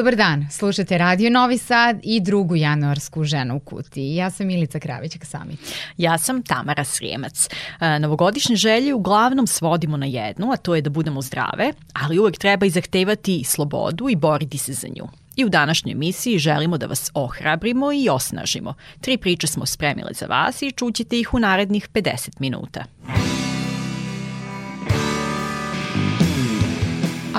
Dobar dan, slušate Radio Novi Sad i drugu januarsku ženu u kutiji. Ja sam Milica Kravićak sami. Ja sam Tamara Srijemac. E, novogodišnje želje uglavnom svodimo na jednu, a to je da budemo zdrave, ali uvek treba i zahtevati slobodu i boriti se za nju. I u današnjoj emisiji želimo da vas ohrabrimo i osnažimo. Tri priče smo spremile za vas i čućete ih u narednih 50 minuta.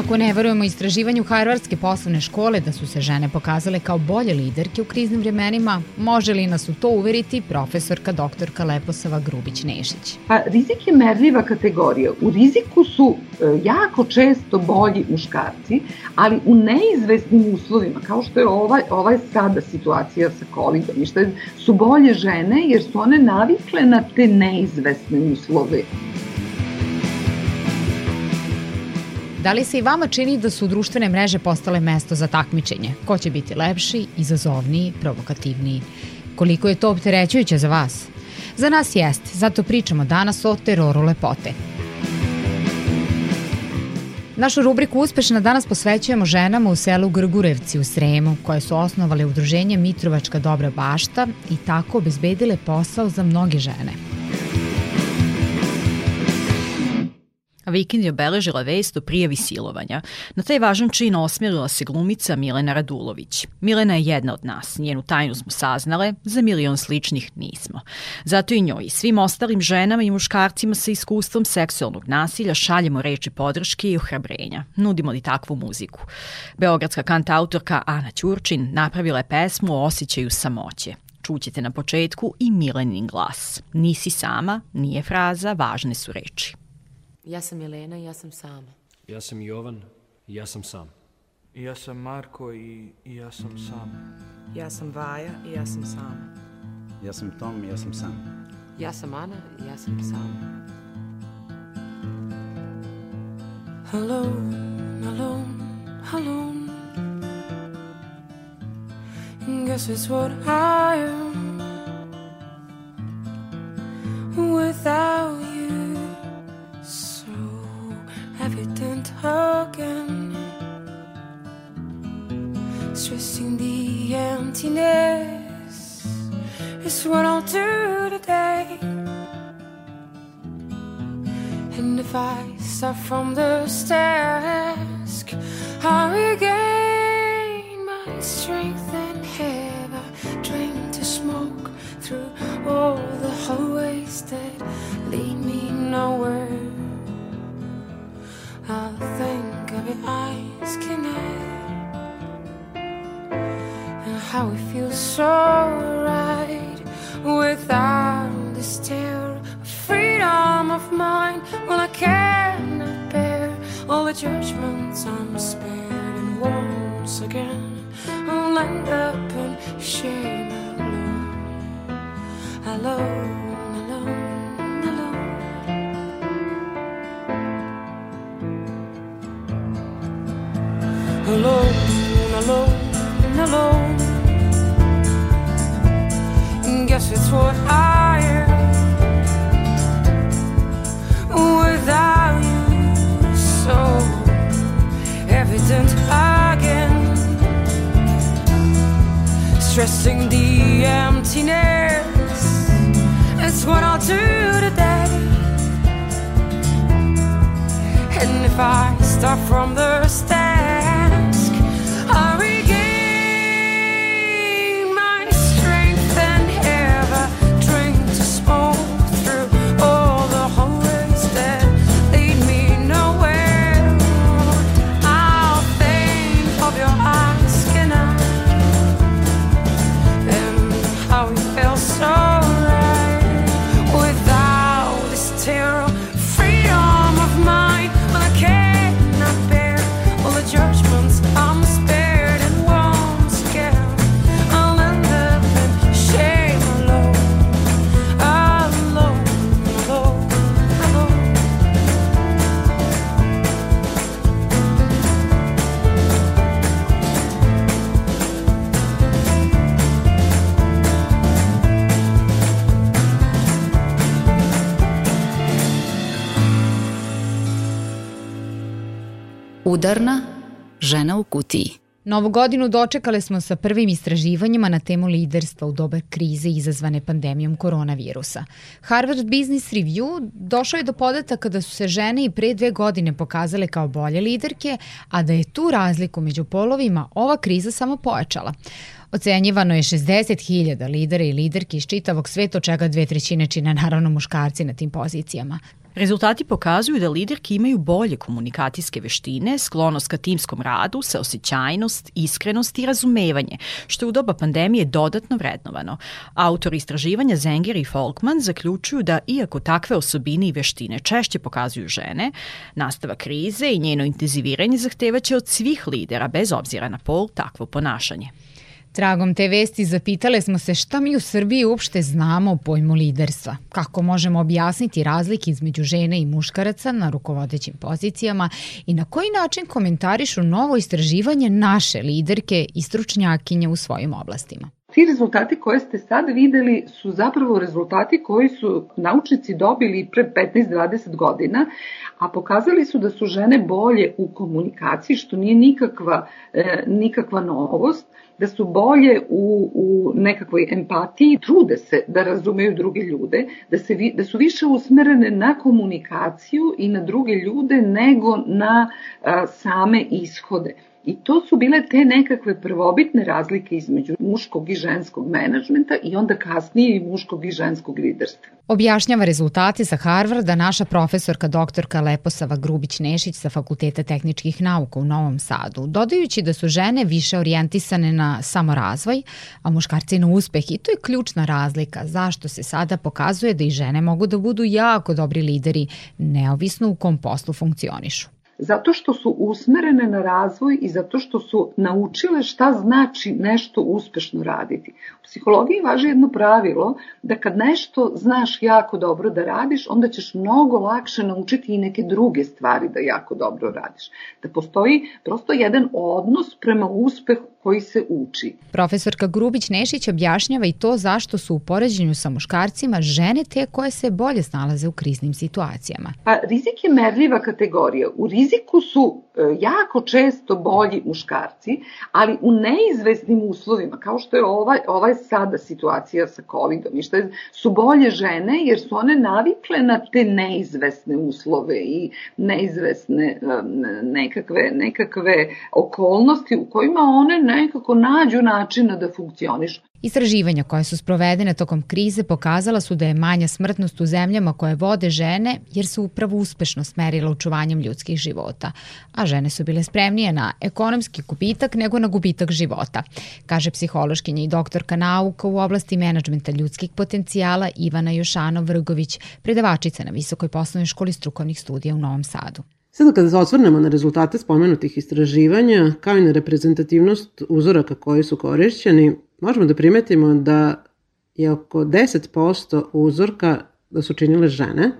Ako ne verujemo istraživanju Harvardske poslovne škole da su se žene pokazale kao bolje liderke u kriznim vremenima, može li nas u to uveriti profesorka doktorka Leposava Grubić-Nešić? Pa, rizik je merljiva kategorija. U riziku su e, jako često bolji muškarci, ali u neizvesnim uslovima, kao što je ovaj, ovaj sada situacija sa COVID-om, su bolje žene jer su one navikle na te neizvesne uslove. Da li se i vama čini da su društvene mreže postale mesto za takmičenje? Ko će biti lepši, izazovniji, provokativniji? Koliko je to opterećujuće za vas? Za nas jeste, zato pričamo danas o teroru lepote. Našu rubriku Uspešna danas posvećujemo ženama u selu Grgurevci u Sremu, koje su osnovale udruženje Mitrovačka dobra bašta i tako obezbedile posao za mnoge žene. Vikend je obeležila vest o prijavi silovanja. Na taj važan čin osmjerila se glumica Milena Radulović. Milena je jedna od nas, njenu tajnu smo saznale, za milion sličnih nismo. Zato i njoj i svim ostalim ženama i muškarcima sa iskustvom seksualnog nasilja šaljemo reči podrške i ohrabrenja. Nudimo li takvu muziku? Beogradska kantautorka Ana Ćurčin napravila je pesmu o osjećaju samoće. Čućete na početku i Milenin glas. Nisi sama, nije fraza, važne su reči. Ja sam Jelena i ja sam sama. Ja sam Jovan i ja sam sam. I ja sam Marko i, i ja sam sam. Ja sam Vaja i ja sam sama. Ja sam Tom i ja sam sam. Ja sam Ana i ja sam sama. Alone, alone, alone. Guess it's what I am. Without evident again. Stressing the emptiness is what I'll do today. And if I start from the stairs, I regain my strength and have a drink to smoke through all the hallways that lead me nowhere. I'll think of your eyes connect and how it feels so right without this terror of freedom of mind. Well, I cannot bear all the judgments I'm spared, and once again I'll end up in shame. Alone. alone, alone, alone. Guess it's what I am without you. So evident again, stressing the emptiness. It's what I'll do today. And if I start from the start. Udarna žena u kutiji. Novu godinu dočekale smo sa prvim istraživanjima na temu liderstva u doba krize izazvane pandemijom koronavirusa. Harvard Business Review došao je do podataka da su se žene i pre dve godine pokazale kao bolje liderke, a da je tu razliku među polovima ova kriza samo pojačala. Ocenjivano je 60.000 lidera i liderki iz čitavog sveta, od čega dve trećine čine naravno muškarci na tim pozicijama. Rezultati pokazuju da liderke imaju bolje komunikacijske veštine, sklonost ka timskom radu, saosećajnost, iskrenost i razumevanje, što je u doba pandemije dodatno vrednovano. Autori istraživanja Zenger i Folkman zaključuju da iako takve osobine i veštine češće pokazuju žene, nastava krize i njeno intenziviranje zahtevaće od svih lidera, bez obzira na pol, takvo ponašanje. Tragom te vesti zapitale smo se šta mi u Srbiji uopšte znamo o pojmu liderstva, kako možemo objasniti razlike između žene i muškaraca na rukovodećim pozicijama i na koji način komentarišu novo istraživanje naše liderke i stručnjakinje u svojim oblastima. Ti rezultati koje ste sad videli su zapravo rezultati koji su naučnici dobili pre 15-20 godina, a pokazali su da su žene bolje u komunikaciji, što nije nikakva, e, nikakva novost, da su bolje u, u nekakvoj empatiji, trude se da razumeju druge ljude, da, se, da su više usmerene na komunikaciju i na druge ljude nego na a, same ishode. I to su bile te nekakve prvobitne razlike između muškog i ženskog menadžmenta i onda kasnije i muškog i ženskog liderstva. Objašnjava rezultate sa Harvarda naša profesorka doktorka Leposava Grubić-Nešić sa Fakulteta tehničkih nauka u Novom Sadu, dodajući da su žene više orijentisane na samorazvoj, a muškarci na uspeh i to je ključna razlika zašto se sada pokazuje da i žene mogu da budu jako dobri lideri, neovisno u kom poslu funkcionišu zato što su usmerene na razvoj i zato što su naučile šta znači nešto uspešno raditi. U psihologiji važi jedno pravilo da kad nešto znaš jako dobro da radiš, onda ćeš mnogo lakše naučiti i neke druge stvari da jako dobro radiš. Da postoji prosto jedan odnos prema uspehu koji se uči. Profesorka Grubić-Nešić objašnjava i to zašto su u poređenju sa muškarcima žene te koje se bolje snalaze u kriznim situacijama. Pa rizik je merljiva kategorija. U riziku su e, jako često bolji muškarci, ali u neizvesnim uslovima, kao što je ovaj, ovaj sada situacija sa COVID-om, i što je, su bolje žene jer su one navikle na te neizvesne uslove i neizvesne nekakve, nekakve okolnosti u kojima one nekako nađu načina da funkcionišu. Istraživanja koja su sprovedene tokom krize pokazala su da je manja smrtnost u zemljama koje vode žene jer su upravo uspešno smerila očuvanjem ljudskih života, a žene su bile spremnije na ekonomski gubitak nego na gubitak života, kaže psihološkinja i doktorka nauka u oblasti menadžmenta ljudskih potencijala Ivana Jošanov-Vrgović, predavačica na Visokoj poslovnoj školi strukovnih studija u Novom Sadu. Sada kada se osvrnemo na rezultate spomenutih istraživanja, kao i na reprezentativnost uzoraka koji su korišćeni, možemo da primetimo da je oko 10% uzorka da su činile žene,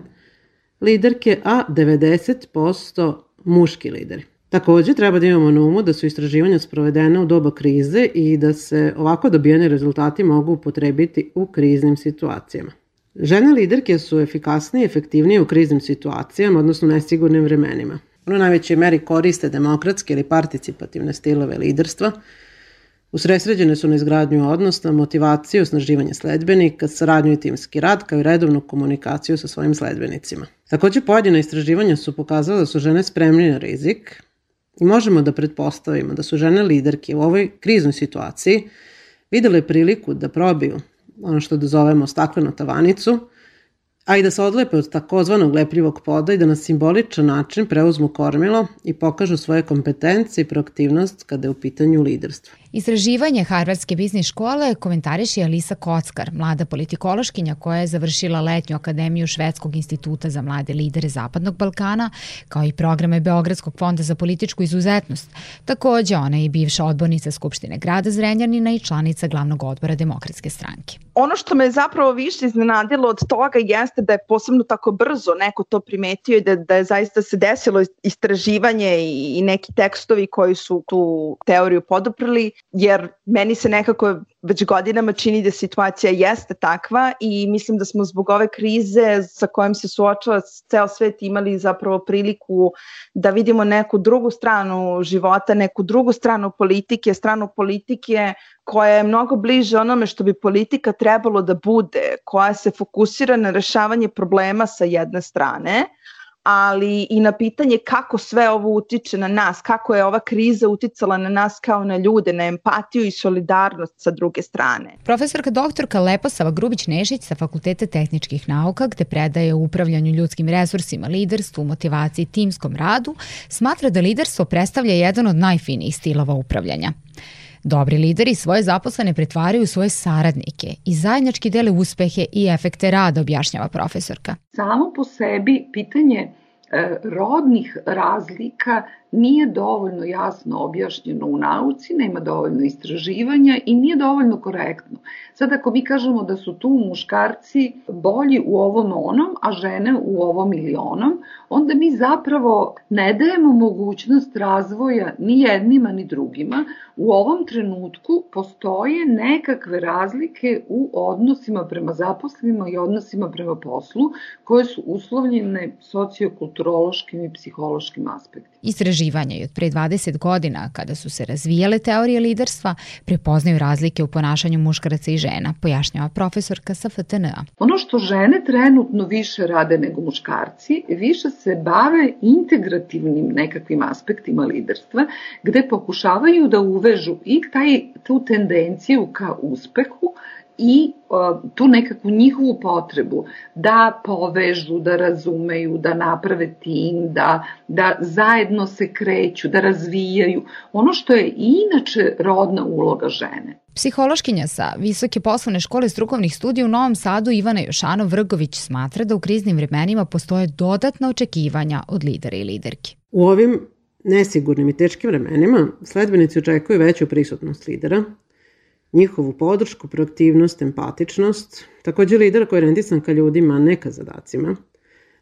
liderke, a 90% muški lideri. Takođe, treba da imamo na umu da su istraživanja sprovedene u doba krize i da se ovako dobijeni rezultati mogu upotrebiti u kriznim situacijama. Žene liderke su efikasnije i efektivnije u kriznim situacijama, odnosno nesigurnim vremenima. Ono najvećoj meri koriste demokratske ili participativne stilove liderstva, Usresređene su na izgradnju odnosa, motivaciju, osnaživanje sledbenika, saradnju i timski rad, kao i redovnu komunikaciju sa svojim sledbenicima. Takođe, pojedina istraživanja su pokazala da su žene spremni na rizik i možemo da pretpostavimo da su žene liderke u ovoj kriznoj situaciji videle priliku da probiju ono što da zovemo staklenu tavanicu, a i da se odlepe od takozvanog lepljivog poda i da na simboličan način preuzmu kormilo i pokažu svoje kompetencije i proaktivnost kada je u pitanju liderstva. Istraživanje Harvardske biznis škole komentariše Alisa Kockar, mlada politikološkinja koja je završila letnju akademiju Švedskog instituta za mlade lidere Zapadnog Balkana, kao i programe Beogradskog fonda za političku izuzetnost. Takođe, ona je i bivša odbornica Skupštine grada Zrenjanina i članica glavnog odbora Demokratske stranke. Ono što me zapravo više iznenadilo od toga jeste da je posebno tako brzo neko to primetio i da, da je zaista se desilo istraživanje i neki tekstovi koji su tu teoriju podoprili jer meni se nekako već godinama čini da situacija jeste takva i mislim da smo zbog ove krize sa kojom se suočava ceo svet imali zapravo priliku da vidimo neku drugu stranu života, neku drugu stranu politike, stranu politike koja je mnogo bliže onome što bi politika trebalo da bude, koja se fokusira na rešavanje problema sa jedne strane, ali i na pitanje kako sve ovo utiče na nas, kako je ova kriza uticala na nas kao na ljude, na empatiju i solidarnost sa druge strane. Profesorka doktorka Leposava Grubić-Nešić sa Fakulteta tehničkih nauka, gde predaje upravljanju ljudskim resursima, liderstvu, motivaciji timskom radu, smatra da liderstvo predstavlja jedan od najfinijih stilova upravljanja. Dobri lideri svoje zaposlene pretvaraju u svoje saradnike i zajednički dele uspehe i efekte rada, objašnjava profesorka. Samo po sebi pitanje e, rodnih razlika nije dovoljno jasno objašnjeno u nauci, nema dovoljno istraživanja i nije dovoljno korektno. Sad ako mi kažemo da su tu muškarci bolji u ovom onom, a žene u ovom ili onom, onda mi zapravo ne dajemo mogućnost razvoja ni jednima ni drugima. U ovom trenutku postoje nekakve razlike u odnosima prema zaposlenima i odnosima prema poslu koje su uslovljene sociokulturološkim i psihološkim aspektima. Istraživanja i od pre 20 godina, kada su se razvijale teorije liderstva, prepoznaju razlike u ponašanju muškaraca i žena, pojašnjava profesorka sa FTNA. Ono što žene trenutno više rade nego muškarci, više se bave integrativnim nekakvim aspektima liderstva, gde pokušavaju da uvežu i taj, tu tendenciju ka uspehu, i uh, tu nekakvu njihovu potrebu da povežu, da razumeju, da naprave tim, da, da zajedno se kreću, da razvijaju. Ono što je inače rodna uloga žene. Psihološkinja sa Visoke poslovne škole strukovnih studija u Novom Sadu Ivana Jošanov Vrgović smatra da u kriznim vremenima postoje dodatna očekivanja od lidera i liderki. U ovim nesigurnim i teškim vremenima sledbenici očekuju veću prisutnost lidera, njihovu podršku, proaktivnost, empatičnost, takođe lidera koji je rendisan ka ljudima, ne ka zadacima,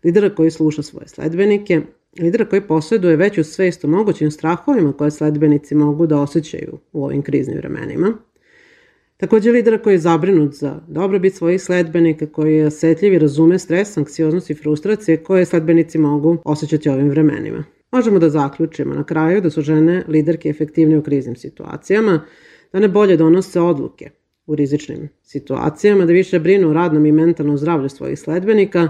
lidera koji sluša svoje sledbenike, lidera koji posjeduje veću svest o mogućim strahovima koje sledbenici mogu da osjećaju u ovim kriznim vremenima, Takođe lidera koji je zabrinut za dobrobit svojih sledbenika, koji je osetljiv i razume stres, anksioznost i frustracije koje sledbenici mogu osjećati ovim vremenima. Možemo da zaključimo na kraju da su žene liderke efektivne u kriznim situacijama, da ne bolje donose odluke u rizičnim situacijama, da više brinu o radnom i mentalnom zdravlju svojih sledbenika,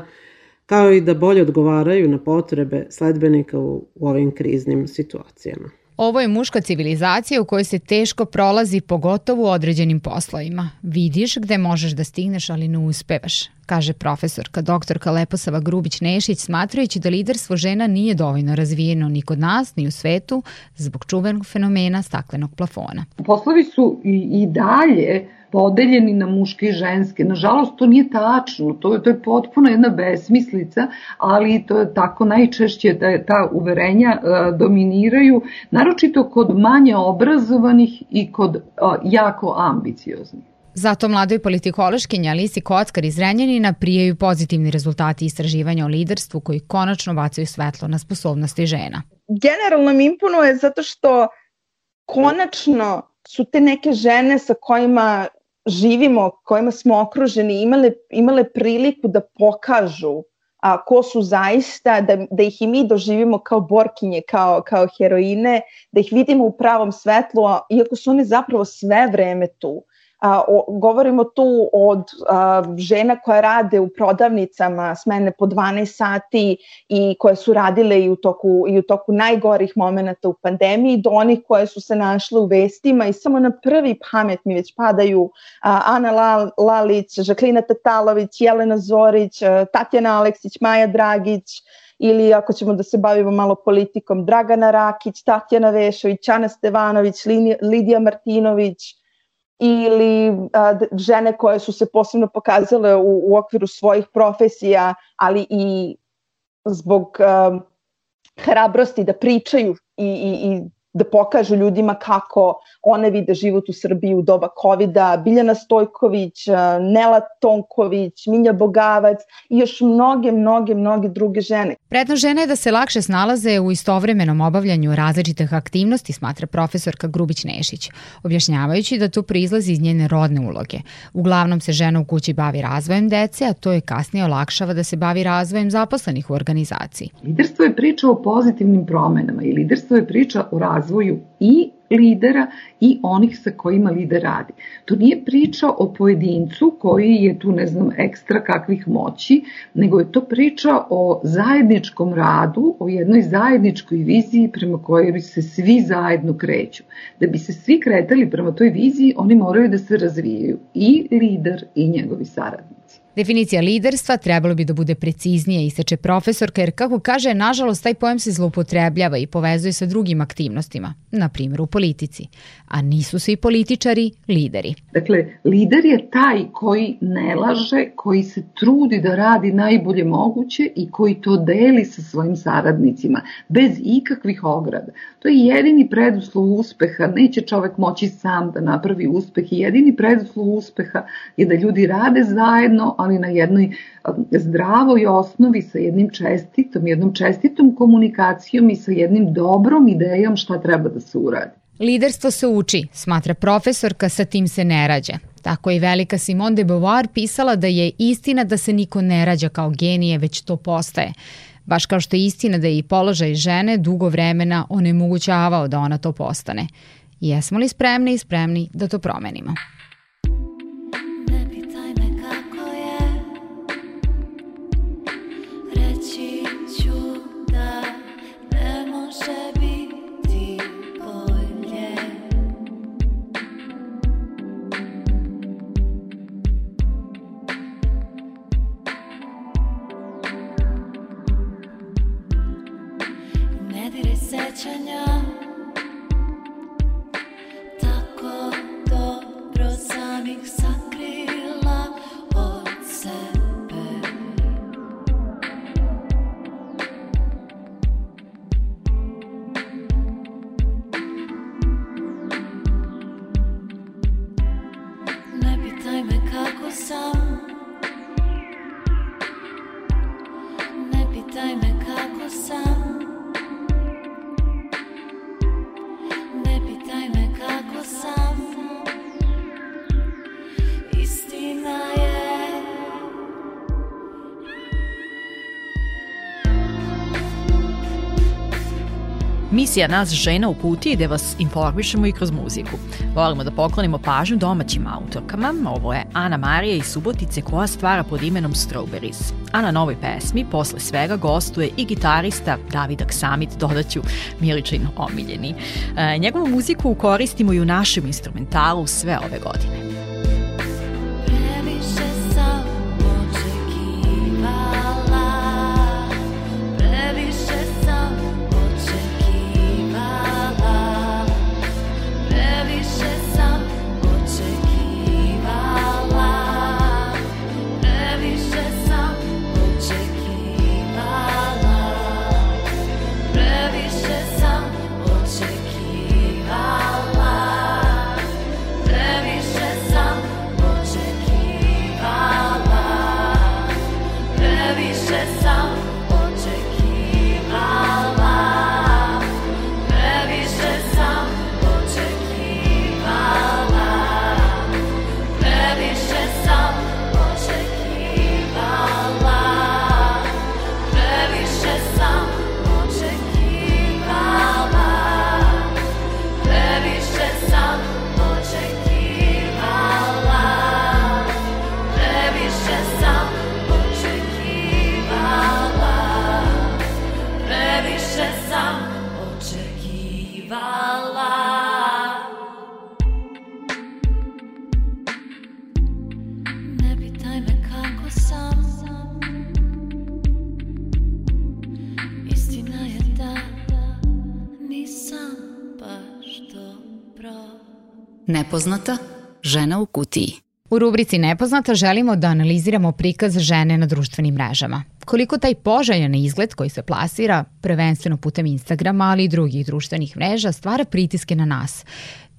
kao i da bolje odgovaraju na potrebe sledbenika u, u ovim kriznim situacijama. Ovo je muška civilizacija u kojoj se teško prolazi pogotovo u određenim poslovima. Vidiš gde možeš da stigneš, ali ne uspevaš, kaže profesorka doktorka Leposava Grubić-Nešić, smatrajući da liderstvo žena nije dovoljno razvijeno ni kod nas, ni u svetu, zbog čuvenog fenomena staklenog plafona. Poslovi su i, i dalje podeljeni na muške i ženske. Nažalost, to nije tačno, to to je potpuno jedna besmislica, ali to je tako najčešće da ta uverenja uh, dominiraju, naročito kod manje obrazovanih i kod uh, jako ambicioznih. Zato mladoj politikološkinja Alisi Kockar iz Renjanina prijaju pozitivni rezultati istraživanja o liderstvu koji konačno bacaju svetlo na sposobnosti žena. Generalno mi imponuje zato što konačno su te neke žene sa kojima živimo, kojima smo okruženi, imale, imale priliku da pokažu a, ko su zaista, da, da ih i mi doživimo kao borkinje, kao, kao heroine, da ih vidimo u pravom svetlu, a, iako su one zapravo sve vreme tu. A, o, govorimo tu od a, žena koje rade u prodavnicama smene po 12 sati i koje su radile i u toku, i u toku najgorih momenta u pandemiji do onih koje su se našle u vestima i samo na prvi pamet mi već padaju a, Ana Lalić, Žaklina Tatalović, Jelena Zorić, a, Tatjana Aleksić, Maja Dragić, ili ako ćemo da se bavimo malo politikom, Dragana Rakić, Tatjana Vešović, Ana Stevanović, Lidija Martinović, ili a, žene koje su se posebno pokazale u, u okviru svojih profesija, ali i zbog a, hrabrosti da pričaju i, i, i da pokažu ljudima kako one vide život u Srbiji u doba covid Biljana Stojković, Nela Tonković, Minja Bogavac i još mnoge, mnoge, mnoge druge žene. Predno žene je da se lakše snalaze u istovremenom obavljanju različitih aktivnosti, smatra profesorka Grubić-Nešić, objašnjavajući da to proizlazi iz njene rodne uloge. Uglavnom se žena u kući bavi razvojem dece, a to je kasnije olakšava da se bavi razvojem zaposlenih u organizaciji. Liderstvo je priča o pozitivnim promenama i liderstvo je priča o razvoju i lidera i onih sa kojima lider radi. To nije priča o pojedincu koji je tu, ne znam, ekstra kakvih moći, nego je to priča o zajedničkom radu, o jednoj zajedničkoj viziji prema kojoj se svi zajedno kreću. Da bi se svi kretali prema toj viziji, oni moraju da se razvijaju i lider i njegovi saradnici. Definicija liderstva trebalo bi da bude preciznije, iseče profesorka, jer kako kaže, nažalost, taj pojam se zloupotrebljava i povezuje sa drugim aktivnostima, na primjer u politici. A nisu svi političari lideri. Dakle, lider je taj koji ne laže, koji se trudi da radi najbolje moguće i koji to deli sa svojim saradnicima, bez ikakvih ograda. To je jedini preduslov uspeha, neće čovek moći sam da napravi uspeh i jedini preduslov uspeha je da ljudi rade zajedno, ali na jednoj um, zdravoj osnovi sa jednim čestitom, jednom čestitom komunikacijom i sa jednim dobrom idejom šta treba da se uradi. Liderstvo se uči, smatra profesorka, sa tim se ne rađa. Tako je velika Simone de Beauvoir pisala da je istina da se niko ne rađa kao genije, već to postaje. Baš kao što je istina da je i položaj žene dugo vremena onemogućavao da ona to postane. Jesmo li spremni i spremni da to promenimo? Misija nas žena u kutiji gde vas informišemo i kroz muziku. Volimo da poklonimo pažnju domaćim autorkama. Ovo je Ana Marija iz Subotice koja stvara pod imenom Strawberries. A na novoj pesmi posle svega gostuje i gitarista David Aksamit, dodaću Miličin omiljeni. E, njegovu muziku koristimo i u našem instrumentalu sve ove godine. Nepoznata žena u kutiji. U rubrici Nepoznata želimo da analiziramo prikaz žene na društvenim mrežama. koliko taj poželjan izgled koji se plasira prvenstveno putem Instagrama, ali i drugih društvenih mreža, stvara pritiske na nas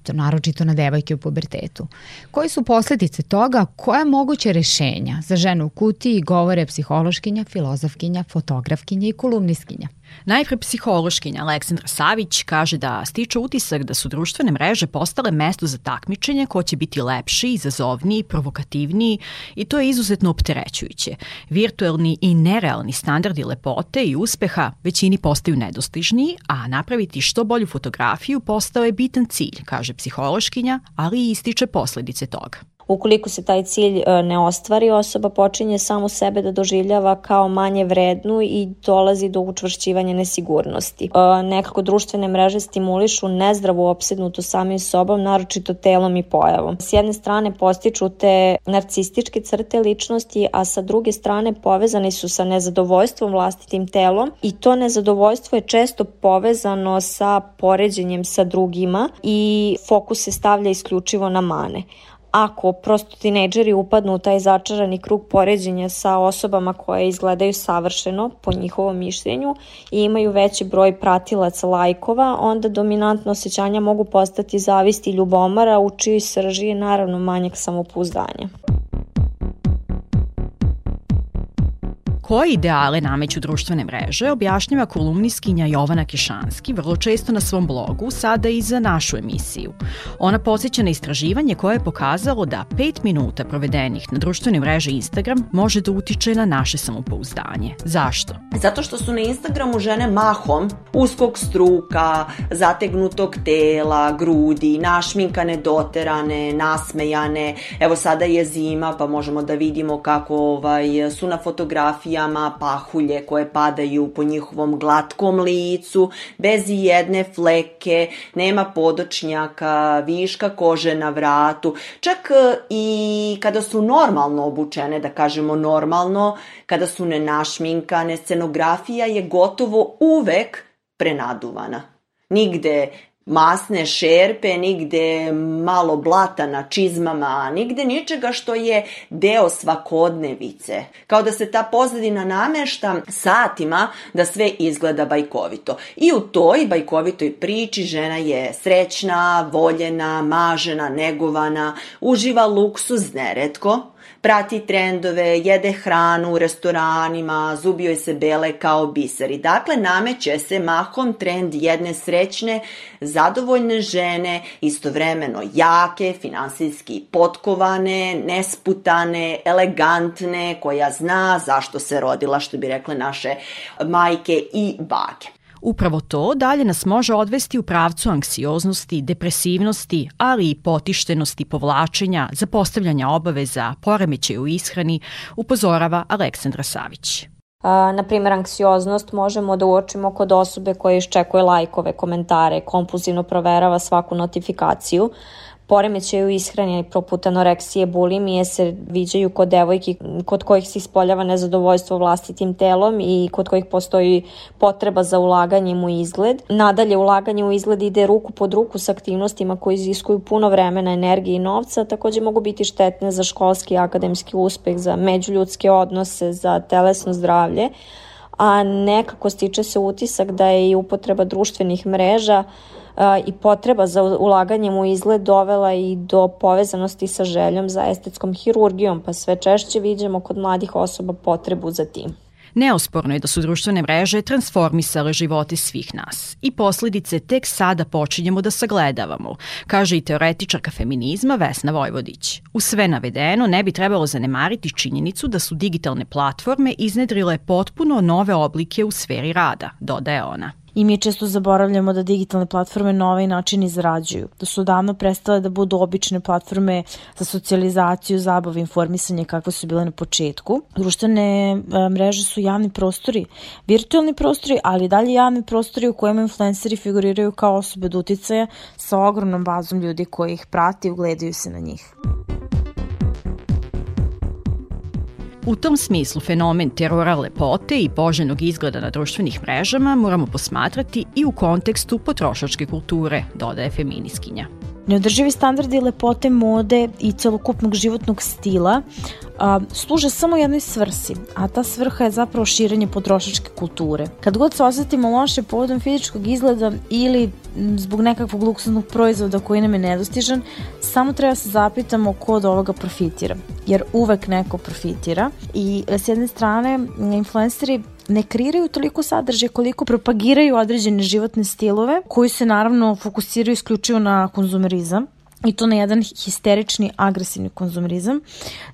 to naročito na devojke u pubertetu. Koji su posledice toga, koja moguće rešenja za ženu u kutiji govore psihološkinja, filozofkinja, fotografkinja i kolumniskinja? Najpre psihološkinja Aleksandra Savić kaže da stiče utisak da su društvene mreže postale mesto za takmičenje ko će biti lepši, izazovniji, provokativniji i to je izuzetno opterećujuće. Virtuelni i nerealni standardi lepote i uspeha većini postaju nedostižniji, a napraviti što bolju fotografiju postao je bitan cilj, kaže psihološkinja, ali i ističe posledice toga. Ukoliko se taj cilj e, ne ostvari, osoba počinje samo sebe da doživljava kao manje vrednu i dolazi do učvršćivanja nesigurnosti. E, nekako društvene mreže stimulišu nezdravu opsednutu samim sobom, naročito telom i pojavom. S jedne strane postiču te narcističke crte ličnosti, a sa druge strane povezani su sa nezadovoljstvom vlastitim telom i to nezadovoljstvo je često povezano sa poređenjem sa drugima i fokus se stavlja isključivo na mane ako prosto tinejdžeri upadnu u taj začarani krug poređenja sa osobama koje izgledaju savršeno po njihovom mišljenju i imaju veći broj pratilaca lajkova, onda dominantno osjećanja mogu postati zavisti ljubomara u čijoj srži je naravno manjak samopouzdanja. Koje ideale nameću društvene mreže objašnjava kolumniskinja Jovana Kišanski vrlo često na svom blogu, sada i za našu emisiju. Ona podsjeća na istraživanje koje je pokazalo da 5 minuta provedenih na društvenoj mreži Instagram može da utiče na naše samopouzdanje. Zašto? Zato što su na Instagramu žene mahom uskog struka, zategnutog tela, grudi, našminkane, doterane, nasmejane. Evo sada je zima pa možemo da vidimo kako ovaj, su na fotografiji fotografijama pahulje koje padaju po njihovom glatkom licu, bez i jedne fleke, nema podočnjaka, viška kože na vratu. Čak e, i kada su normalno obučene, da kažemo normalno, kada su nenašminkane, scenografija je gotovo uvek prenaduvana. Nigde masne šerpe, nigde malo blata na čizmama, nigde ničega što je deo svakodnevice. Kao da se ta pozadina namešta satima da sve izgleda bajkovito. I u toj bajkovitoj priči žena je srećna, voljena, mažena, negovana, uživa luksuz neretko, prati trendove, jede hranu u restoranima, zubi joj se bele kao biseri. Dakle, nameće se mahom trend jedne srećne, zadovoljne žene, istovremeno jake, finansijski potkovane, nesputane, elegantne, koja zna zašto se rodila, što bi rekle naše majke i bake. Upravo to dalje nas može odvesti u pravcu anksioznosti, depresivnosti, ali i potištenosti povlačenja, zapostavljanja obaveza, poremećaj u ishrani, upozorava Aleksandra Savić. Na primjer, anksioznost možemo da uočimo kod osobe koja iščekuje lajkove, komentare, kompulzivno proverava svaku notifikaciju, Poremećaj u ishrani poput anoreksije, bulimije se viđaju kod devojki kod kojih se ispoljava nezadovoljstvo vlastitim telom i kod kojih postoji potreba za ulaganjem u izgled. Nadalje, ulaganje u izgled ide ruku pod ruku sa aktivnostima koje iziskuju puno vremena, energije i novca, takođe mogu biti štetne za školski i akademski uspeh, za međuljudske odnose, za telesno zdravlje a nekako stiče se utisak da je i upotreba društvenih mreža i potreba za ulaganjem u izgled dovela i do povezanosti sa željom za estetskom hirurgijom, pa sve češće vidimo kod mladih osoba potrebu za tim. Neosporno je da su društvene mreže transformisale živote svih nas i posledice tek sada počinjemo da sagledavamo, kaže i teoretičarka feminizma Vesna Vojvodić. U sve navedeno ne bi trebalo zanemariti činjenicu da su digitalne platforme iznedrile potpuno nove oblike u sferi rada, dodaje ona. I mi često zaboravljamo da digitalne platforme na ovaj način izrađuju, da su davno prestale da budu obične platforme za socijalizaciju, zabavu, informisanje kakve su bile na početku. Društvene e, mreže su javni prostori, virtualni prostori, ali dalje javni prostori u kojima influenceri figuriraju kao osobe od uticaja sa ogromnom bazom ljudi koji ih prati i ugledaju se na njih. U tom smislu fenomen terora lepote i poželjnog izgleda na društvenih mrežama moramo posmatrati i u kontekstu potrošačke kulture, dodaje feminiskinja. Neodrživi standardi lepote mode i celokupnog životnog stila a, služe samo jednoj svrsi, a ta svrha je zapravo širenje potrošačke kulture. Kad god se osetimo loše povodom fizičkog izgleda ili zbog nekakvog luksuznog proizvoda koji nam je nedostižan, samo treba se zapitamo ko od ovoga profitira. Jer uvek neko profitira i s jedne strane influenceri ne kreiraju toliko sadržaja koliko propagiraju određene životne stilove koji se naravno fokusiraju isključivo na konzumerizam i to na jedan histerični, agresivni konzumerizam.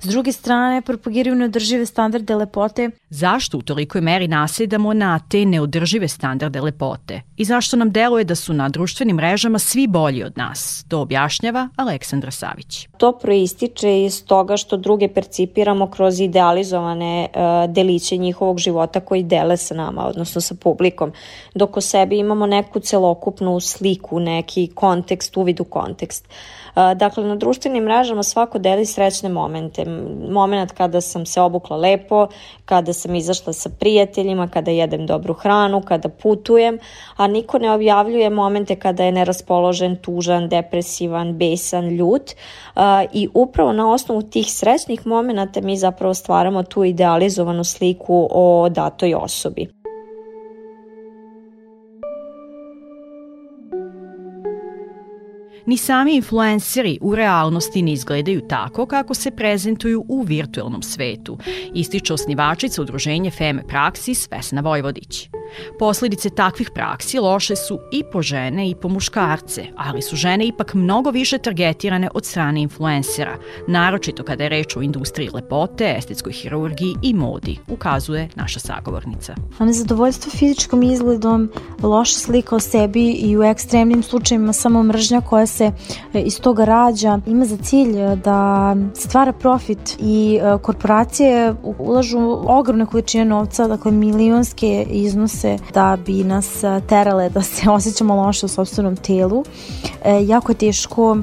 S druge strane, propagiraju neodržive standarde lepote. Zašto u tolikoj meri nasedamo na te neodržive standarde lepote? I zašto nam deluje da su na društvenim mrežama svi bolji od nas? To objašnjava Aleksandra Savić. To proističe iz toga što druge percipiramo kroz idealizovane uh, deliće njihovog života koji dele sa nama, odnosno sa publikom, dok o sebi imamo neku celokupnu sliku, neki kontekst, uvid u kontekst. Dakle, na društvenim mrežama svako deli srećne momente. Moment kada sam se obukla lepo, kada sam izašla sa prijateljima, kada jedem dobru hranu, kada putujem, a niko ne objavljuje momente kada je neraspoložen, tužan, depresivan, besan, ljut. I upravo na osnovu tih srećnih momenta mi zapravo stvaramo tu idealizovanu sliku o datoj osobi. Ni sami influenceri u realnosti ne izgledaju tako kako se prezentuju u virtualnom svetu, ističe osnivačica udruženja Feme Praksis Vesna Vojvodić. Posledice takvih praksi loše su i po žene i po muškarce, ali su žene ipak mnogo više targetirane od strane influencera, naročito kada je reč o industriji lepote, estetskoj hirurgiji i modi, ukazuje naša sagovornica. A nezadovoljstvo fizičkom izgledom, loša slika o sebi i u ekstremnim slučajima samo mržnja koja se e, iz toga rađa. Ima za cilj e, da stvara profit i e, korporacije ulažu ogromne količine novca, dakle milionske iznose se da bi nas terale da se osjećamo loše u sobstvenom telu. Jako je teško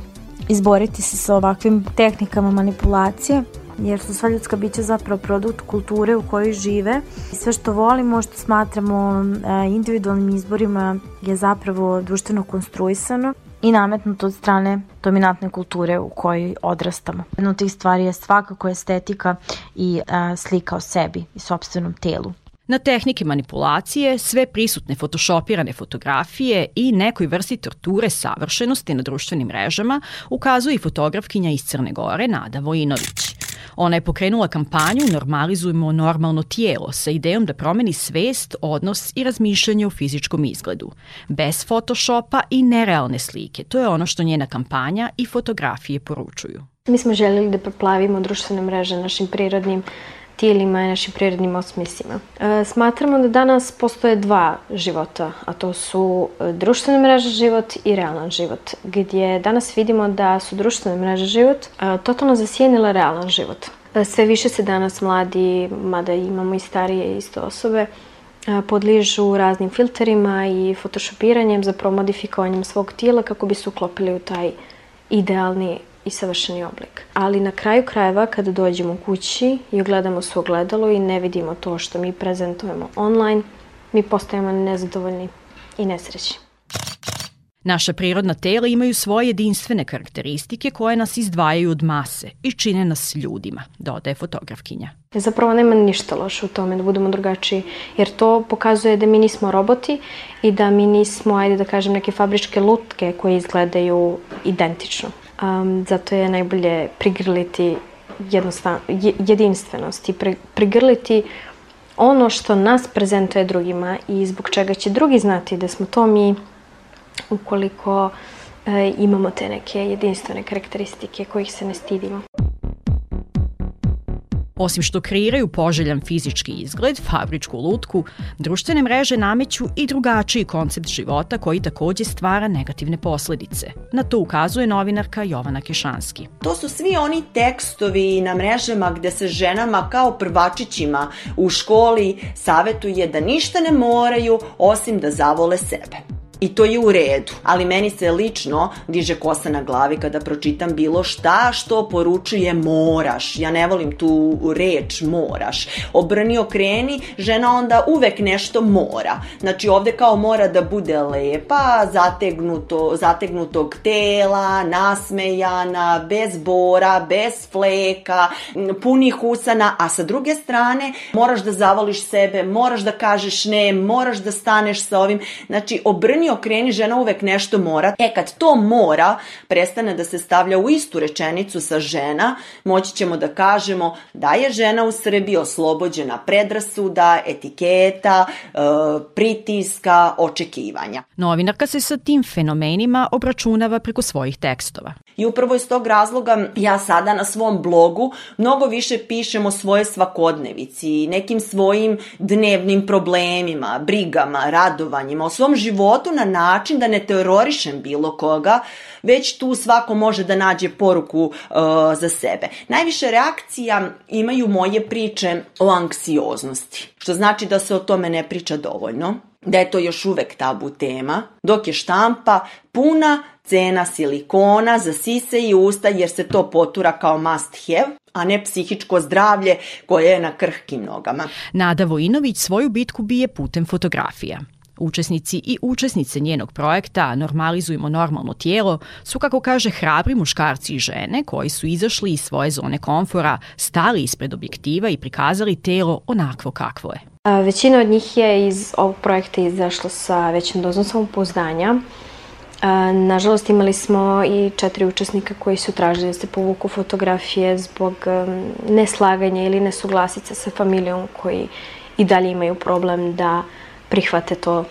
izboriti se sa ovakvim tehnikama manipulacije jer su sva ljudska bića zapravo produkt kulture u kojoj žive. I sve što volimo, što smatramo individualnim izborima je zapravo društveno konstruisano i nametnuto od strane dominantne kulture u kojoj odrastamo. Jedna od tih stvari je svakako estetika i a, slika o sebi i sobstvenom telu. Na tehnike manipulacije, sve prisutne photoshopirane fotografije i nekoj vrsti torture savršenosti na društvenim mrežama ukazuje i fotografkinja iz Crne Gore Nada Vojinović. Ona je pokrenula kampanju Normalizujemo normalno tijelo sa idejom da promeni svest, odnos i razmišljanje o fizičkom izgledu. Bez photoshopa i nerealne slike. To je ono što njena kampanja i fotografije poručuju. Mi smo željeli da preplavimo društvene mreže našim prirodnim tijelima i našim prirodnim osmisima. E, smatramo da danas postoje dva života, a to su e, društvene mreže život i realan život, gdje danas vidimo da su društvene mreže život e, totalno zasijenile realan život. Sve više se danas mladi, mada imamo i starije isto osobe, podližu raznim filterima i photoshopiranjem, zapravo modifikovanjem svog tijela kako bi se uklopili u taj idealni i savršeni oblik. Ali na kraju krajeva kada dođemo kući i ogledamo se ogledalo i ne vidimo to što mi prezentujemo online, mi postajemo nezadovoljni i nesrećni. Naša prirodna tela imaju svoje jedinstvene karakteristike koje nas izdvajaju od mase i čine nas ljudima, dodaje fotografkinja. Zapravo nema ništa loše u tome da budemo drugačiji, jer to pokazuje da mi nismo roboti i da mi nismo, ajde da kažem, neke fabričke lutke koje izgledaju identično. Um, zato je najbolje prigrliti jedinstvenost i pri, prigrliti ono što nas prezentuje drugima i zbog čega će drugi znati da smo to mi ukoliko e, imamo te neke jedinstvene karakteristike kojih se ne stidimo. Osim što kreiraju poželjan fizički izgled, fabričku lutku, društvene mreže nameću i drugačiji koncept života koji takođe stvara negativne posledice. Na to ukazuje novinarka Jovana Kešanski. To su svi oni tekstovi na mrežama gde se ženama kao prvačićima u školi savetuje da ništa ne moraju osim da zavole sebe. I to je u redu. Ali meni se lično diže kosa na glavi kada pročitam bilo šta što poručuje moraš. Ja ne volim tu reč moraš. Obrni okreni, žena onda uvek nešto mora. Znači ovde kao mora da bude lepa, zategnuto, zategnutog tela, nasmejana, bez bora, bez fleka, punih usana, a sa druge strane moraš da zavoliš sebe, moraš da kažeš ne, moraš da staneš sa ovim. Znači, obrni, okreni, žena uvek nešto mora. E, kad to mora prestane da se stavlja u istu rečenicu sa žena, moći ćemo da kažemo da je žena u Srbiji oslobođena predrasuda, etiketa, e, pritiska, očekivanja. Novinarka se sa tim fenomenima obračunava preko svojih tekstova. I upravo iz tog razloga ja sada na svom blogu mnogo više pišem o svoje svakodnevici, nekim svojim dnevnim problemima, brigama, radovanjima, o svom životu na način da ne terorišem bilo koga, već tu svako može da nađe poruku uh, za sebe. Najviše reakcija imaju moje priče o anksioznosti, što znači da se o tome ne priča dovoljno da je to još uvek tabu tema, dok je štampa puna cena silikona za sise i usta jer se to potura kao must have, a ne psihičko zdravlje koje je na krhkim nogama. Nada Vojinović svoju bitku bije putem fotografija. Učesnici i učesnice njenog projekta Normalizujemo normalno tijelo su, kako kaže, hrabri muškarci i žene koji su izašli iz svoje zone komfora, stali ispred objektiva i prikazali telo onakvo kakvo je. Većina od njih je iz ovog projekta izašla sa većim dozom samopouzdanja. Nažalost, imali smo i četiri učesnika koji su tražili da se povuku fotografije zbog neslaganja ili nesuglasica sa familijom koji i dalje imaju problem da prihvate to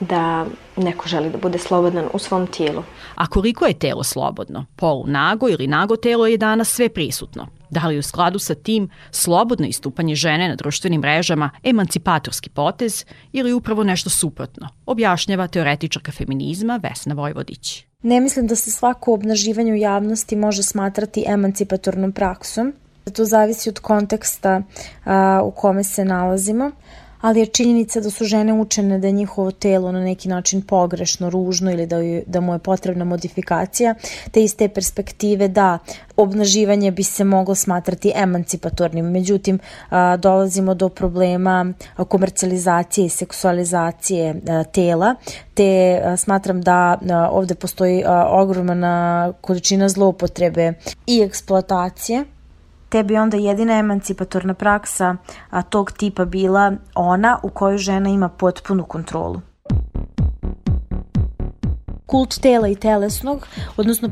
da neko želi da bude slobodan u svom tijelu. A koliko je telo slobodno? Polu nago ili nago telo je danas sve prisutno. Da li u skladu sa tim slobodno istupanje žene na društvenim mrežama emancipatorski potez ili upravo nešto suprotno, objašnjava teoretičarka feminizma Vesna Vojvodić. Ne mislim da se svako obnaživanje u javnosti može smatrati emancipatornom praksom. To zavisi od konteksta a, u kome se nalazimo ali je činjenica da su žene učene da je njihovo telo na neki način pogrešno, ružno ili da, da mu je potrebna modifikacija, te iz te perspektive da obnaživanje bi se moglo smatrati emancipatornim. Međutim, dolazimo do problema komercijalizacije i seksualizacije tela, te smatram da ovde postoji ogromna količina zloupotrebe i eksploatacije te bi onda jedina emancipatorna praksa a, tog tipa bila ona u kojoj žena ima potpunu kontrolu kult tela i telesnog, odnosno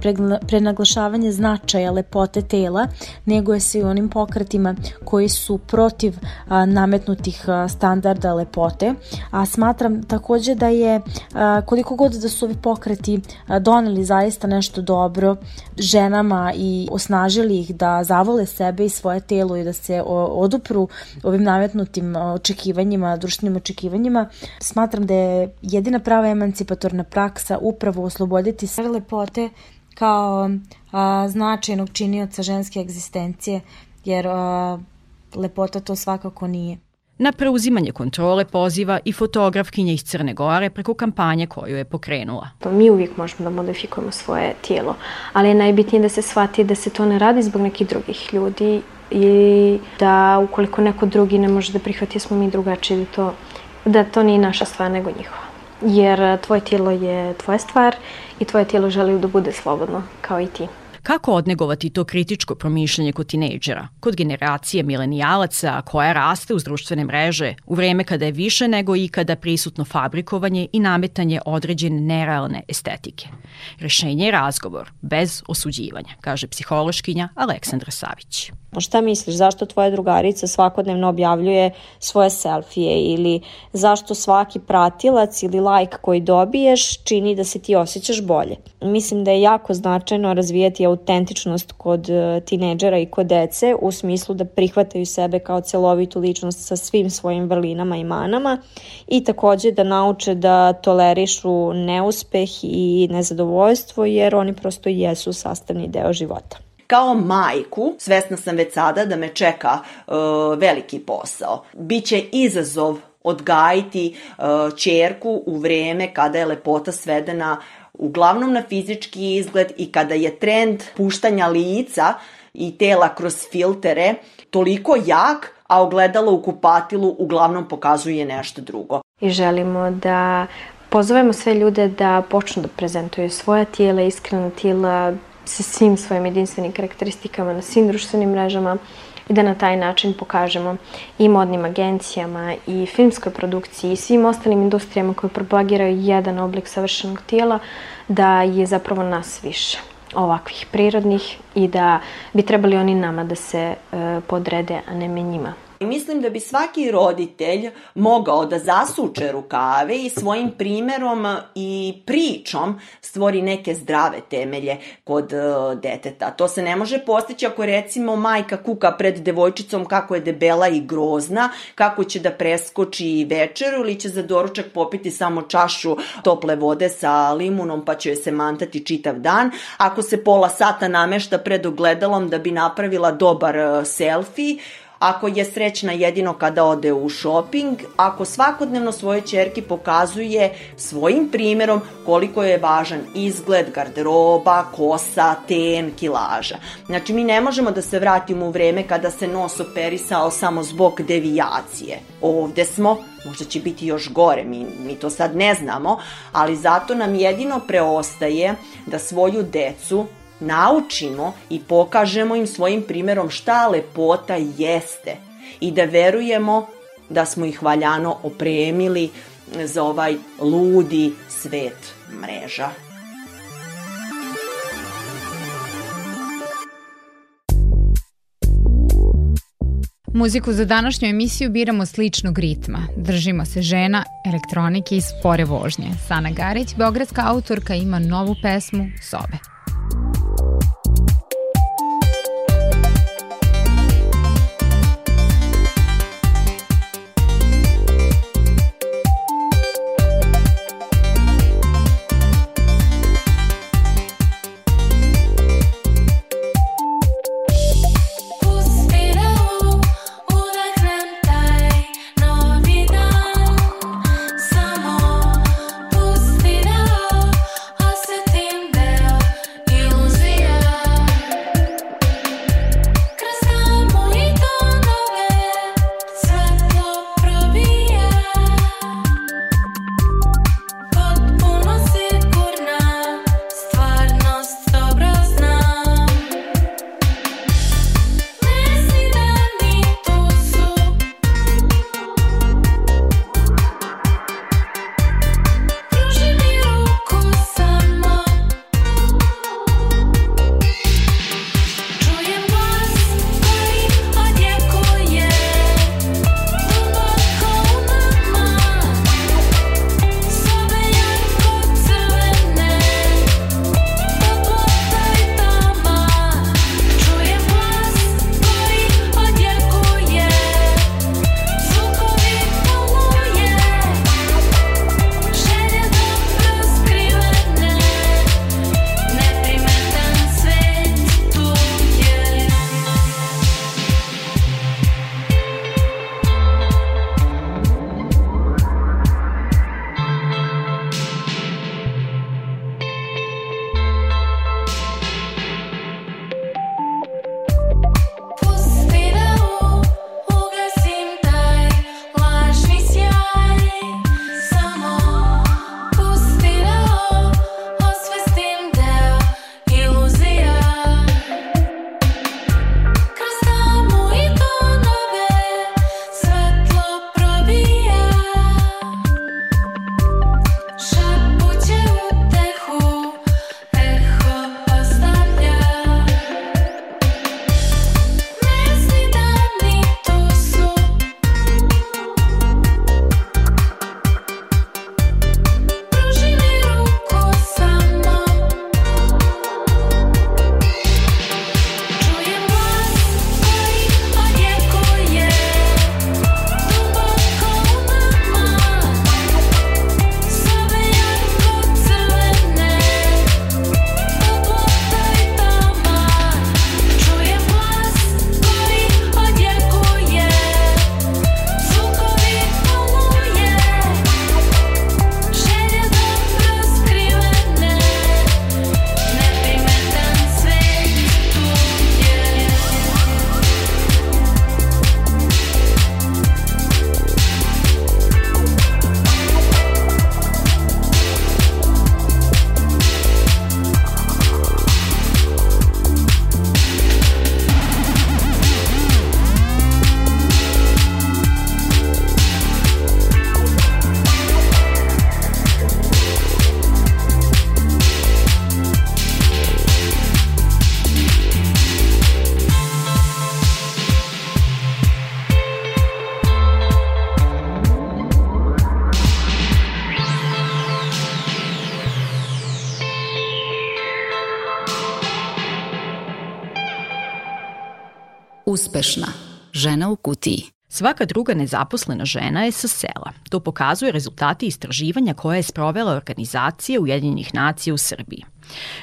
prenaglašavanje značaja lepote tela, nego je se i onim pokretima koji su protiv a, nametnutih a, standarda lepote, a smatram takođe da je a, koliko god da su ovi pokreti a, doneli zaista nešto dobro ženama i osnažili ih da zavole sebe i svoje telo i da se o, odupru ovim nametnutim očekivanjima, društvenim očekivanjima, smatram da je jedina prava emancipatorna praksa upravo upravo osloboditi sve lepote kao a, značajnog činioca ženske egzistencije, jer a, lepota to svakako nije. Na preuzimanje kontrole poziva i fotografkinja iz Crne Gore preko kampanje koju je pokrenula. Mi uvijek možemo da modifikujemo svoje tijelo, ali je najbitnije da se shvati da se to ne radi zbog nekih drugih ljudi i da ukoliko neko drugi ne može da prihvati smo mi drugačiji, da to, da to nije naša stvar nego njihova jer e, tvoje tijelo je tvoja stvar i tvoje tijelo želi da bude slobodno, kao i ti. Kako odnegovati to kritičko promišljanje kod tinejdžera, kod generacije milenijalaca koja raste uz društvene mreže u vreme kada je više nego ikada prisutno fabrikovanje i nametanje određene nerealne estetike? Rešenje je razgovor, bez osuđivanja, kaže psihološkinja Aleksandra Savić. Šta misliš, zašto tvoja drugarica svakodnevno objavljuje svoje selfije ili zašto svaki pratilac ili like koji dobiješ čini da se ti osjećaš bolje? Mislim da je jako značajno razvijati autentičnost kod e, tineđera i kod dece u smislu da prihvataju sebe kao celovitu ličnost sa svim svojim vrlinama i manama i takođe da nauče da tolerišu neuspeh i nezadovoljstvo jer oni prosto jesu sastavni deo života. Kao majku, svesna sam već sada da me čeka uh, veliki posao. Biće izazov odgajiti uh, čerku u vreme kada je lepota svedena uglavnom na fizički izgled i kada je trend puštanja lica i tela kroz filtere toliko jak, a ogledalo u kupatilu uglavnom pokazuje nešto drugo. I želimo da pozovemo sve ljude da počnu da prezentuju svoja tijela, iskrena tijela sa svim svojim jedinstvenim karakteristikama na svim društvenim mrežama i da na taj način pokažemo i modnim agencijama i filmskoj produkciji i svim ostalim industrijama koje propagiraju jedan oblik savršenog tijela da je zapravo nas više ovakvih prirodnih i da bi trebali oni nama da se e, podrede, a ne me njima. Mislim da bi svaki roditelj mogao da zasuče rukave i svojim primerom i pričom stvori neke zdrave temelje kod uh, deteta. To se ne može postići ako recimo majka kuka pred devojčicom kako je debela i grozna, kako će da preskoči večeru ili će za doručak popiti samo čašu tople vode sa limunom pa će joj se mantati čitav dan. Ako se pola sata namešta pred ogledalom da bi napravila dobar uh, selfie, ako je srećna jedino kada ode u shopping, ako svakodnevno svoje čerki pokazuje svojim primerom koliko je važan izgled, garderoba, kosa, ten, kilaža. Znači mi ne možemo da se vratimo u vreme kada se nos operisao samo zbog devijacije. Ovde smo, možda će biti još gore, mi, mi to sad ne znamo, ali zato nam jedino preostaje da svoju decu naučimo i pokažemo im svojim primerom šta lepota jeste i da verujemo da smo ih valjano opremili za ovaj ludi svet mreža. Muziku za današnju emisiju biramo sličnog ritma. Držimo se žena, elektronike i spore vožnje. Sana Garić, beogradska autorka, ima novu pesmu Sobe. Uspešna. Žena u kutiji. Svaka druga nezaposlena žena je sa sela. To pokazuje rezultati istraživanja koje je sprovela organizacija Ujedinjenih nacija u Srbiji.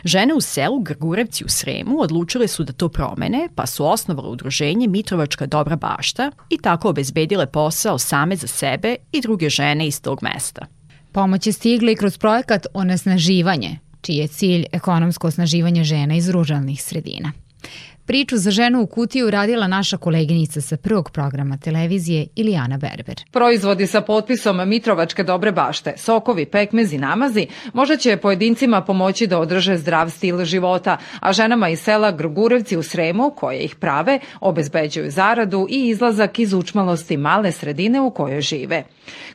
Žene u selu Grgurevci u Sremu odlučile su da to promene, pa su osnovale udruženje Mitrovačka dobra bašta i tako obezbedile posao same za sebe i druge žene iz tog mesta. Pomoć je stigla i kroz projekat Onasnaživanje, čiji je cilj ekonomsko osnaživanje žena iz ruralnih sredina. Priču za ženu u kutiju radila naša koleginica sa prvog programa televizije Ilijana Berber. Proizvodi sa potpisom Mitrovačke dobre bašte, sokovi, pekmezi, namazi, možda će pojedincima pomoći da održe zdrav stil života, a ženama iz sela Grgurevci u Sremu, koje ih prave, obezbeđuju zaradu i izlazak iz učmalosti male sredine u kojoj žive.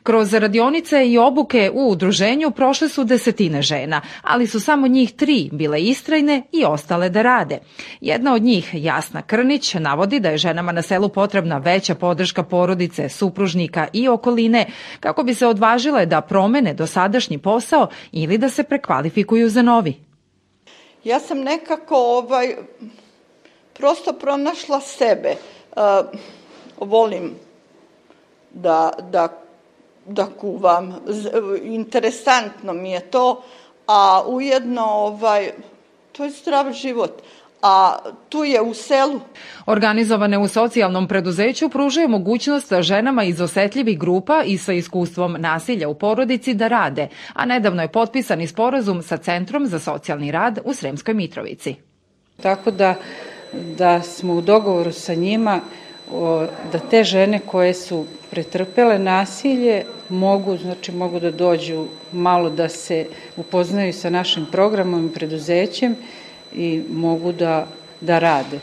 Kroz radionice i obuke u udruženju prošle su desetine žena, ali su samo njih tri bile istrajne i ostale da rade. Jedna od njih, Jasna Krnić, navodi da je ženama na selu potrebna veća podrška porodice, supružnika i okoline kako bi se odvažile da promene dosadašnji posao ili da se prekvalifikuju za novi. Ja sam nekako ovaj, prosto pronašla sebe. Uh, volim da, da da kuvam. Interesantno mi je to, a ujedno ovaj, to je zdrav život a tu je u selu. Organizovane u socijalnom preduzeću pružaju mogućnost ženama iz osetljivih grupa i sa iskustvom nasilja u porodici da rade, a nedavno je potpisan i sporazum sa Centrom za socijalni rad u Sremskoj Mitrovici. Tako da, da smo u dogovoru sa njima o, da te žene koje su pretrpele nasilje mogu, znači mogu da dođu malo da se upoznaju sa našim programom i preduzećem i mogu da, da rade.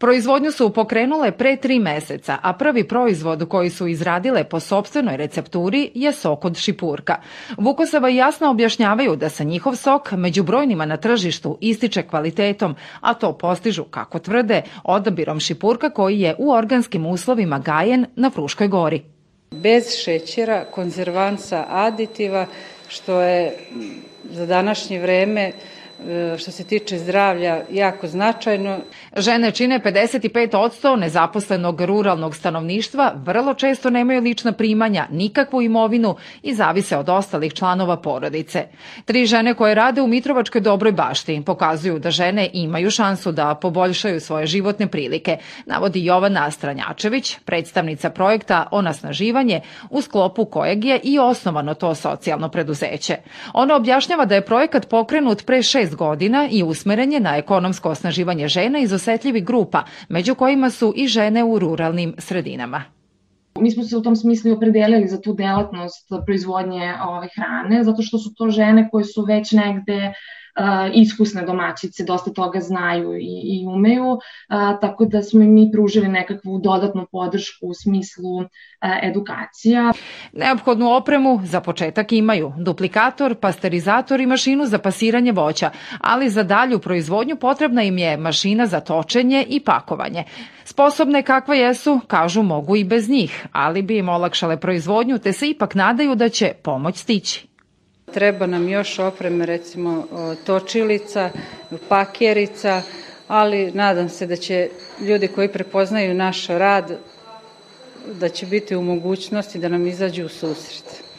Proizvodnju su pokrenule pre tri meseca, a prvi proizvod koji su izradile po sobstvenoj recepturi je sok od šipurka. Vukosava jasno objašnjavaju da se njihov sok među brojnima na tržištu ističe kvalitetom, a to postižu, kako tvrde, odabirom šipurka koji je u organskim uslovima gajen na Fruškoj gori. Bez šećera, konzervansa, aditiva, što je za današnje vreme što se tiče zdravlja jako značajno. Žene čine 55% nezaposlenog ruralnog stanovništva, vrlo često nemaju lična primanja, nikakvu imovinu i zavise od ostalih članova porodice. Tri žene koje rade u Mitrovačkoj dobroj bašti pokazuju da žene imaju šansu da poboljšaju svoje životne prilike, navodi Jovana Stranjačević, predstavnica projekta Onasnaživanje, u sklopu kojeg je i osnovano to socijalno preduzeće. Ona objašnjava da je projekat pokrenut pre šest 6 godina i usmeren je na ekonomsko osnaživanje žena iz osetljivih grupa, među kojima su i žene u ruralnim sredinama. Mi smo se u tom smislu opredelili za tu delatnost proizvodnje ove hrane, zato što su to žene koje su već negde iskusne domaćice, dosta toga znaju i, i umeju, tako da smo mi pružili nekakvu dodatnu podršku u smislu edukacija. Neophodnu opremu za početak imaju duplikator, pasterizator i mašinu za pasiranje voća, ali za dalju proizvodnju potrebna im je mašina za točenje i pakovanje. Sposobne kakve jesu, kažu mogu i bez njih, ali bi im olakšale proizvodnju te se ipak nadaju da će pomoć stići. Treba nam još opreme, recimo točilica, pakjerica, ali nadam se da će ljudi koji prepoznaju naš rad da će biti u mogućnosti da nam izađu u susret.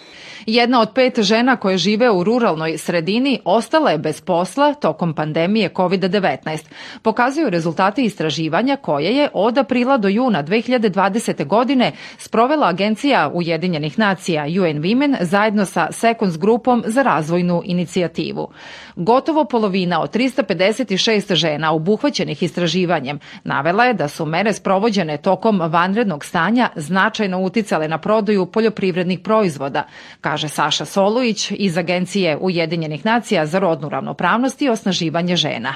Jedna od pet žena koje žive u ruralnoj sredini ostala je bez posla tokom pandemije COVID-19. Pokazuju rezultati istraživanja koje je od aprila do juna 2020. godine sprovela Agencija Ujedinjenih nacija UN Women zajedno sa Seconds grupom za razvojnu inicijativu. Gotovo polovina od 356 žena obuhvaćenih istraživanjem navela je da su mere sprovođene tokom vanrednog stanja značajno uticale na prodaju poljoprivrednih proizvoda, kaže Saša Solujić iz Agencije Ujedinjenih nacija za rodnu ravnopravnost i osnaživanje žena.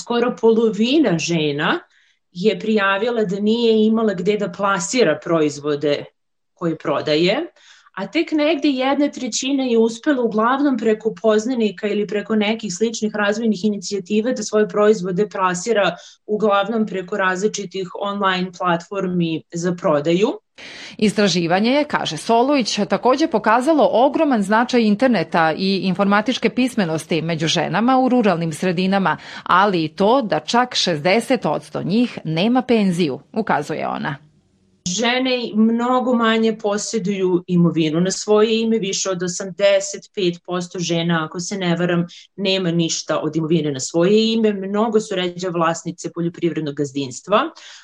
Skoro polovina žena je prijavila da nije imala gde da plasira proizvode koje prodaje, a tek negde jedna trećina je uspela uglavnom preko poznanika ili preko nekih sličnih razvojnih inicijativa da svoje proizvode plasira uglavnom preko različitih online platformi za prodaju. Istraživanje je, kaže Solujić, takođe pokazalo ogroman značaj interneta i informatičke pismenosti među ženama u ruralnim sredinama, ali i to da čak 60% njih nema penziju, ukazuje ona. Žene mnogo manje posjeduju imovinu. Na svoje ime, više od 85% žena, ako se ne varam, nema ništa od imovine. Na svoje ime, mnogo su ređe vlasnice poljoprivrednog gazdinstva,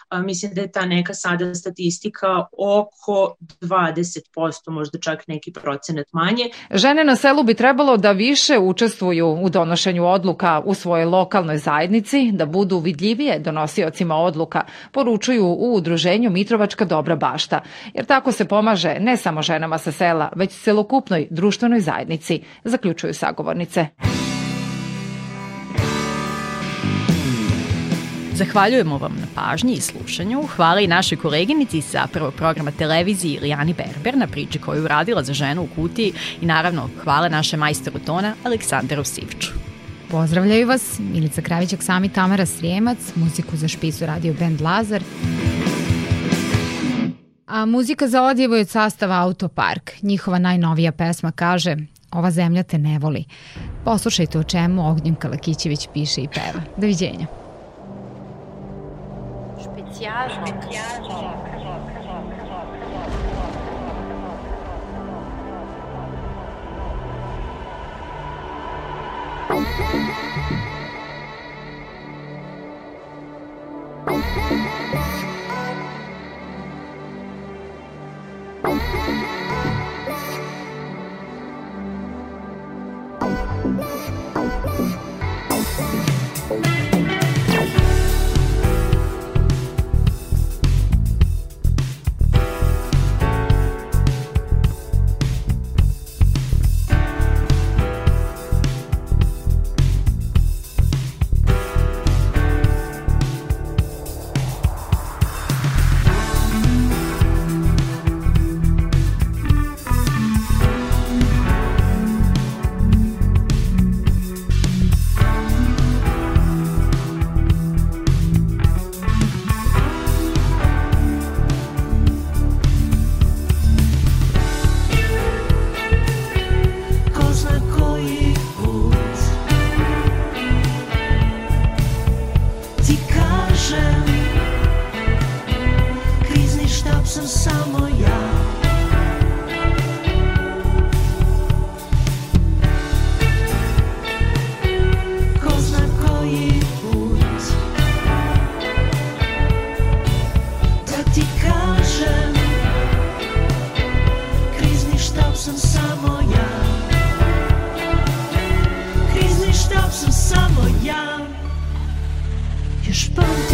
a, mislim da je ta neka sada statistika oko 20%, možda čak neki procenat manje. Žene na selu bi trebalo da više učestvuju u donošenju odluka u svojoj lokalnoj zajednici, da budu vidljivije donosiocima odluka, poručuju u udruženju Mitrovačka dobra bašta, jer tako se pomaže ne samo ženama sa sela, već celokupnoj društvenoj zajednici, zaključuju sagovornice. Zahvaljujemo vam na pažnji i slušanju. Hvala i našoj koleginici sa prvog programa televiziji Ilijani Berber na priči koju radila za ženu u kutiji i naravno hvala naše majstoru tona Aleksandaru Sivču. Pozdravljaju vas Milica Kravićak, sami Tamara Srijemac, muziku za špisu radio band Lazar. A muzika za odjevo je od sastava Autopark. Njihova najnovija pesma kaže Ova zemlja te ne voli. Poslušajte o čemu Ognjen Kalakićević piše i peva. Doviđenja. Špecijalno. Špecijalno. spannend.